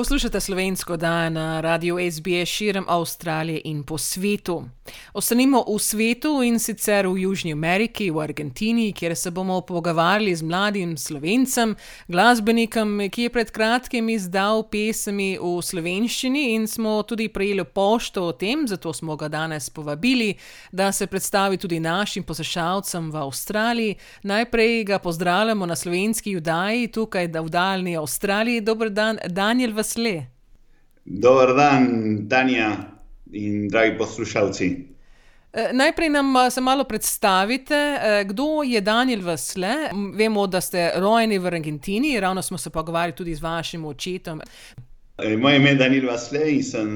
Poslušate slovensko dan na radiju SBS širom Avstralije in po svetu. Ostanimo v svetu in sicer v Južni Ameriki, v Argentini, kjer se bomo pogovarjali z mladim slovencem, glasbenikom, ki je pred kratkim izdal pesmi v slovenščini in smo tudi prejeli pošto o tem, zato smo ga danes povabili, da se predstavi tudi našim poslušalcem v Avstraliji. Najprej ga pozdravljamo na slovenski judaji, tukaj v daljni Avstraliji. Dober dan, Daniel Vasle. Dober dan, Tanja in dragi poslušalci. E, najprej nam se malo predstavite, e, kdo je Daniel Vasle. Vemo, da ste rojeni v Argentini, ravno smo se pogovarjali tudi z vašim očetom. E, moje ime je Daniel Vasle in sem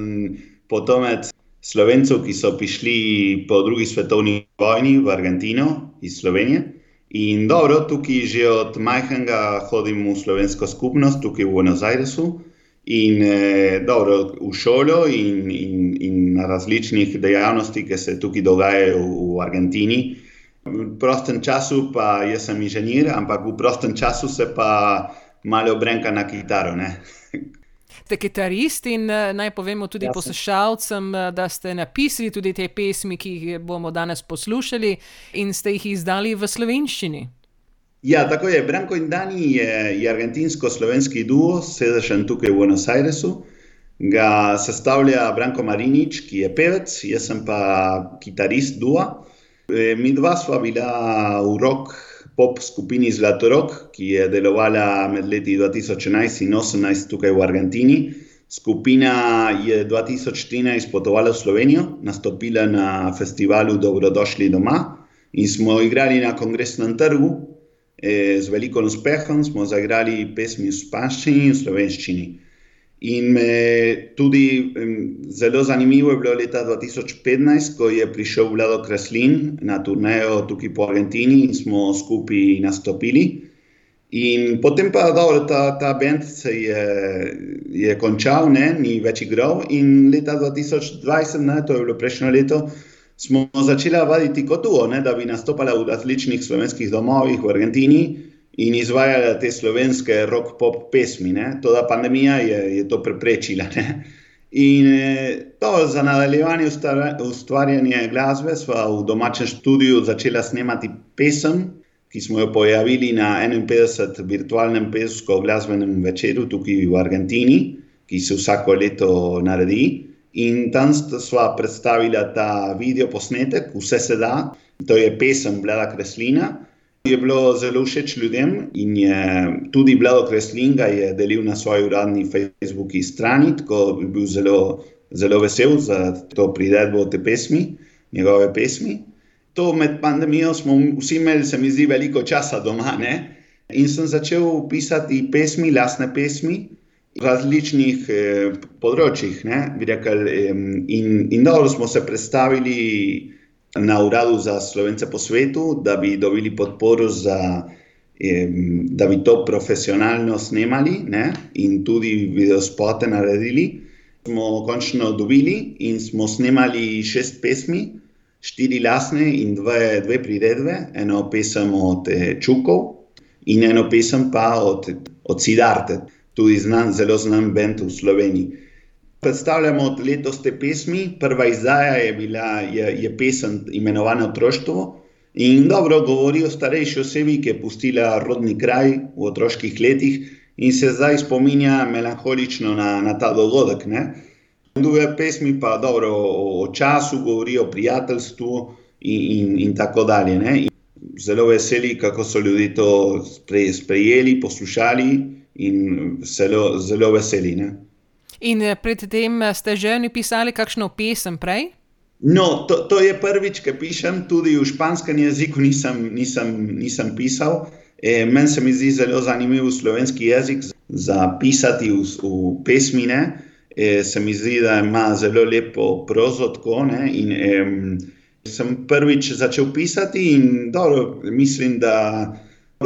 potomec Slovencev, ki so prišli po drugi svetovni vojni v Argentino iz Slovenije. In dobro, tukaj že od majhnega hodim v slovensko skupnost, tukaj v Buenos Airesu in eh, dobro, v šolo in, in, in na različnih dejavnostih, ki se tukaj dogajajo v, v Argentini. V prostem času pa jaz sem inženir, ampak v prostem času se pa malo brenka na kitaro. Ste kitarist in naj povemo tudi poslušalcem, da ste napisali tudi te pesmi, ki jih bomo danes poslušali, in ste jih izdali v slovenščini. Ja, tako je. Branko in Dani je, je argentinsko-slovenski duo, sedežen tukaj v Buenos Airesu. Ga sestavlja Branko Marinič, ki je pevec, jaz sem pa kitarist duo. E, mi dva sva bila v rock pop skupini Zlatorok, ki je delovala med leti 2011 in 2018 tukaj v Argentini. Skupina je 2013 potovala v Slovenijo, nastopila na festivalu Dobrodošli doma in smo igrali na kongresnem trgu, z veliko uspehom smo zagrali pesmi v španščini in slovenščini. In tudi zelo zanimivo je bilo leta 2015, ko je prišel Vlado Kreslin na turnejo tukaj po Argentini in smo skupaj nastopili. In potem pa dobro, ta, ta bend se je, je končal, ne, ni več igral. In leta 2020, ne, to je bilo prejšnjo leto, smo začeli vaditi kot duo, ne, da bi nastopali v različnih slovenskih domovih v Argentini in izvajali te slovenske rock-pop pesmi. Ne. Toda pandemija je, je to preprečila. Ne. In to za nadaljevanje ustvarjanja glasbe smo v domačem studiu začeli snemati pesem, ki smo jo pojavili na 51. virtualnem pesko-glasbenem večeru tukaj v Argentini, ki se vsako leto naredi. In tam smo predstavili ta video posnetek, vse se da, to je pesem Bleda Kreslina. Je bilo zelo všeč ljudem in je tudi Bledo Kreslin ga je delil na svoji uradni Facebook strani, tako je bil zelo, zelo vesel za to priredbo te pesmi, njegove pesmi. To med pandemijo smo vsi imeli, se mi zdi, veliko časa doma. Ne? In sem začel pisati pesmi, lasne pesmi različnih eh, področjih. Rekel, eh, in, in dobro smo se predstavili na uradu za slovence po svetu, da bi dobili podporo, za, eh, da bi to profesionalno snemali ne? in tudi videospote naredili. Smo končno dobili in smo snemali šest pesmi, štiri lasne in dve, dve priredbe, eno pesem od eh, Čukov in eno pesem pa od, od Sidarte tudi znan, zelo znan bend v Sloveniji. Predstavljamo letos te pesmi. Prva izdaja je bila je, je pesem imenovana Otroštvo in dobro govori o starejši osebi, ki je pustila rodni kraj v otroških letih in se zdaj spominja melankolično na, na ta dogodek. Ne? Druge pesmi pa dobro o, o času, govori o prijateljstvu in, in, in tako dalje. Ne? Zelo veseli, kako so ljudje to sprejeli, poslušali in zelo, zelo veseli. Ne? In eh, predtem eh, ste že napisali kakšno pesem prej? No, to, to je prvič, ki pišem, tudi v španskem jeziku nisem, nisem, nisem pisal. E, Meni se mi zdi zelo zanimiv slovenski jezik za pisati v, v pesmine. E, se mi zdi, da ima zelo lepo prozo. Tako, in, e, sem prvič začel pisati in dobro, mislim, da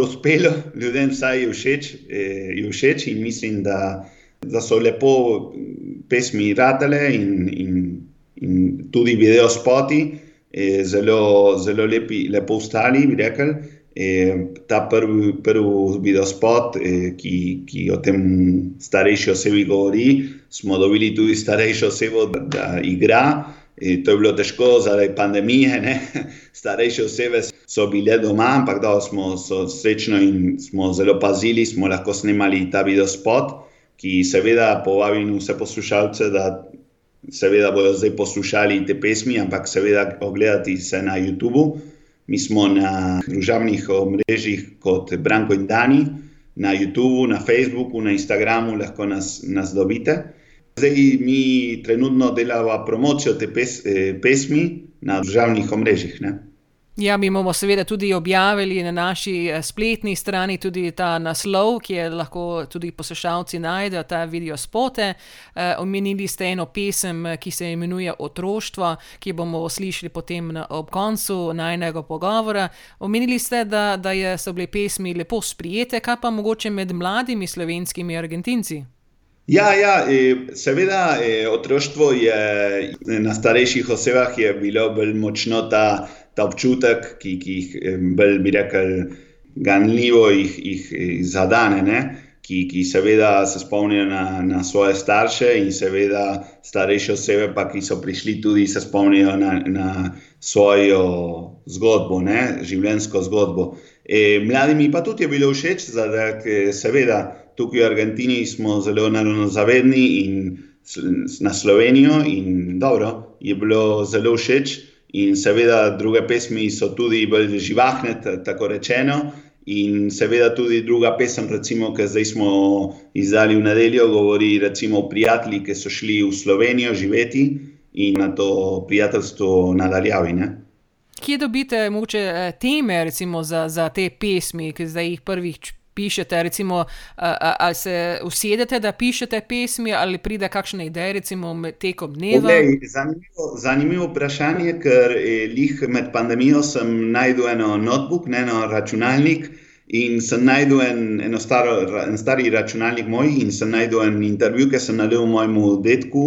uspelo, ljudem vsaj všeč, eh, všeč in mislim, da, da so lepo pesmi radile in, in in tudi video spoti, eh, zelo, zelo lepi, lepo ustali, bi rekel. Eh, ta prvi, prvi video spot, eh, ki, ki o tem starejši osebi govori, smo dobili tudi starejšo osebo, da, da igra. In to je bilo težko zaradi pandemije, ne? starejše osebe so bile doma, ampak da smo srečno in smo zelo pazili, smo lahko snimali ta video spot, ki seveda povabim vse poslušalce, da seveda bodo zdaj poslušali te pesmi, ampak seveda ogledati se na YouTubu. Mi smo na družabnih omrežjih kot Branko in Dani, na YouTubu, na Facebooku, na Instagramu lahko nas, nas dobite. Zdaj mi trenutno delamo promocijo te pes, eh, pesmi na državnih omrežjih. Ne? Ja, mi bomo seveda tudi objavili na naši eh, spletni strani tudi ta naslov, ki je lahko tudi poslušalci najdejo ta video spote. E, omenili ste eno pesem, ki se imenuje Otroštvo, ki bomo slišali potem na, ob koncu najnega pogovora. Omenili ste, da, da je, so bile pesmi lepo sprijete, kaj pa mogoče med mladimi slovenskimi Argentinci? Ja, ja, seveda, otroštvo je na starejših osebah je bilo bolj močno ta, ta občutek, ki, ki jih bolj bi rekel, ganljivo jih, jih zadane, ne? ki, ki seveda se spomnijo na, na svoje starše in seveda starejše osebe, pa ki so prišli tudi se spomnijo na, na svojo zgodbo, ne? življenjsko zgodbo. E, mladim pa tudi je bilo všeč, da seveda tukaj v Argentini smo zelo naravno zavedni in na Slovenijo, in dobro, je bilo zelo všeč. In seveda, druge pesmi so tudi bolj živahne, tako rečeno. In seveda, tudi druga pesem, recimo, ki zdaj smo izdali v nedeljo, govori recimo, o prijateljih, ki so šli v Slovenijo živeti in na to prijateljstvo nadaljavali. Kje dobite moče eh, teme recimo, za, za te pesmi, ki zdaj jih prvič pišete, recimo, ali se usedete, da pišete pesmi, ali pride kakšna ideja, recimo, tekom dneva? Okay, zanimivo, zanimivo vprašanje, ker eh, med pandemijo sem najdel eno notebook, ne eno računalnik. In sem najdel en, eno staro, en stari računalnik moj, in sem najdel en intervju, ki sem naredil mojemu detku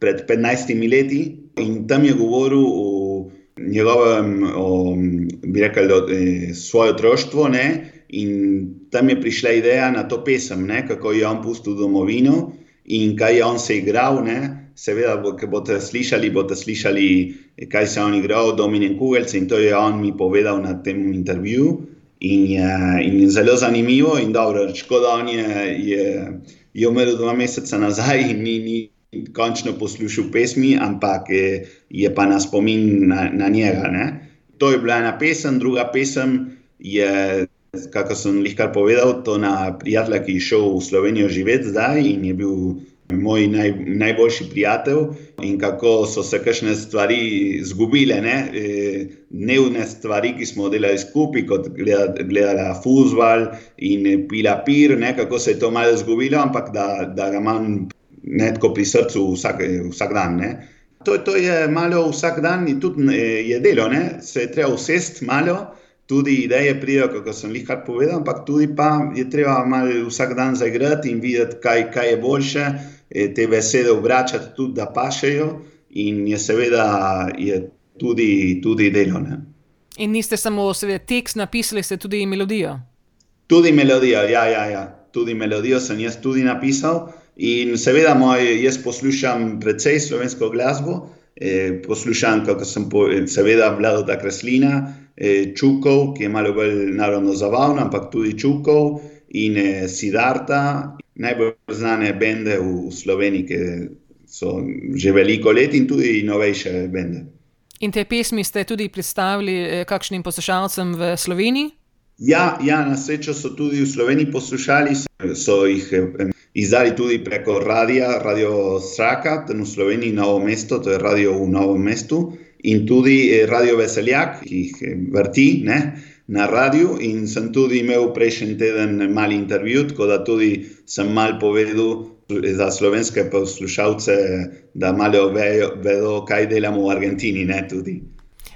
pred 15 leti. In tam je govoril o njegovem, o, bi rekel, o, e, svoje otroštvo. In tam je prišla ideja na to pesem, ne, kako je on pustil domovino in kaj je on se igral. Ne. Seveda, ko boste slišali, boste slišali, kaj se je on igral, Dominik Kugelc in to je on mi povedal na tem intervjuju. In je, in je zelo zanimivo, in dobro, škoda, on je, je, je umrl dva meseca nazaj in ni, ni končno poslušal pesmi, ampak je, je pa na spomin na, na njega. Ne. To je bila ena pesem, druga pesem je kako sem jih kar povedal, to na prijatelja, ki je šel v Slovenijo živeti zdaj in je bil moj naj, najboljši prijatelj, in kako so se kakšne stvari izgubile, ne? E, dnevne stvari, ki smo delali skupaj, kot gledala, gledala fuzbal in pila pir, ne? kako se je to malo izgubilo, ampak da, da ga imam netko pri srcu vsak, vsak dan. Ne? To, to je malo vsak dan in tudi je delo, ne? se je treba usesti malo tudi ideje pridejo, kako sem jih kar povedal, ampak tudi pa je treba malo vsak dan zaigrati in videti, kaj, kaj je boljše, eh, te besede obračati tudi, da pašejo in je seveda je tudi, tudi delo. Ne. In niste samo seveda, tekst napisali, ste tudi melodijo. Tudi melodijo, ja, ja, ja. Tudi melodijo sem jaz tudi napisal. In seveda, moj, jaz poslušam precej slovensko glasbo, eh, poslušam, kako sem, po, seveda, vladal ta kreslina, eh, Čukov, ki je malo bolj narodno zabaven, ampak tudi Čukov in eh, Sidarta, najbolj znane bende v, Sloveniji, ki so že veliko let in tudi novejše bende. In te pesmi ste tudi predstavili eh, kakšnim poslušalcem v Sloveniji? Ja, ja, na srečo so tudi v Sloveniji poslušali, so jih eh, izdali tudi preko radia, Radio Straka, v Sloveniji, Novo mesto, to je radio v Novem mestu in tudi eh, Radio Veseljak, ki jih eh, vrti ne, na radiju. In sem tudi imel prejšnji teden mali intervju, tako da tudi sem mal povedal za slovenske poslušalce, da malo vejo, vedo, kaj delamo v Argentini. Ne,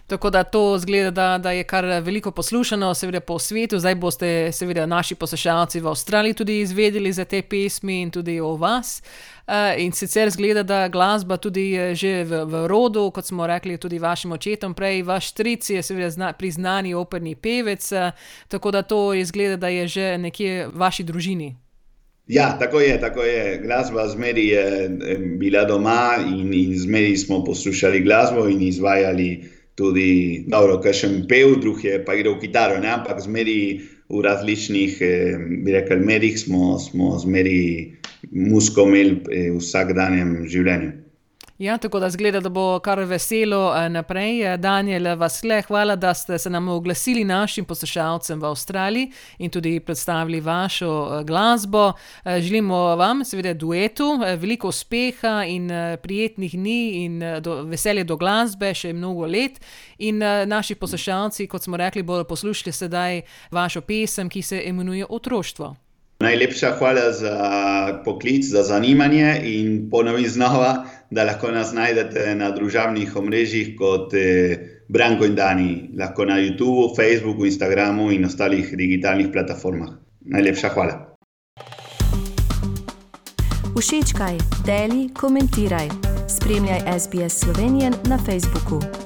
Tako da to zgleda, da, da je kar veliko poslušano, seveda po svetu. Zdaj boste, seveda, naši poslušalci v Avstraliji tudi izvedeli za te pesmi in tudi o vas. Uh, in sicer zgleda, da glasba tudi že v, v rodu, kot smo rekli, tudi vašim očetom, prej vaš stric je seveda zna, priznani operni pevec, uh, tako da to izgleda, da je že nekje v vaši družini. Ja, tako je, tako je. Glasba zmeri je bila doma in, in zmeri smo poslušali glasbo in izvajali tudi, dobro, kaj še pev, drug je pa igral kitaro, ne? ampak zmeri v različnih, eh, bi rekel, medijih smo, smo zmeri musko imeli eh, v vsakdanjem življenju. Ja, tako da zgleda, da bo kar veselo eh, naprej. Eh, Daniel, vas le hvala, da ste se nam oglasili našim poslušalcem v Avstraliji in tudi predstavili vašo eh, glasbo. Želimo vam, seveda, duetu, veliko uspeha in prijetnih dni in do, veselje do glasbe še mnogo let. In naši poslušalci, kot smo rekli, bodo poslušali sedaj vašo pesem, ki se imenuje Otroštvo. Najlepša hvala za poklic, za zanimanje in ponovim znova, da lahko nas najdete na družabnih omrežjih kot eh, Branko in Dani, lahko na YouTubu, Facebooku, Instagramu in ostalih digitalnih platformah. Najlepša hvala. Všečkaj, deli, komentiraj. Spremljaj SBS Slovenijo na Facebooku.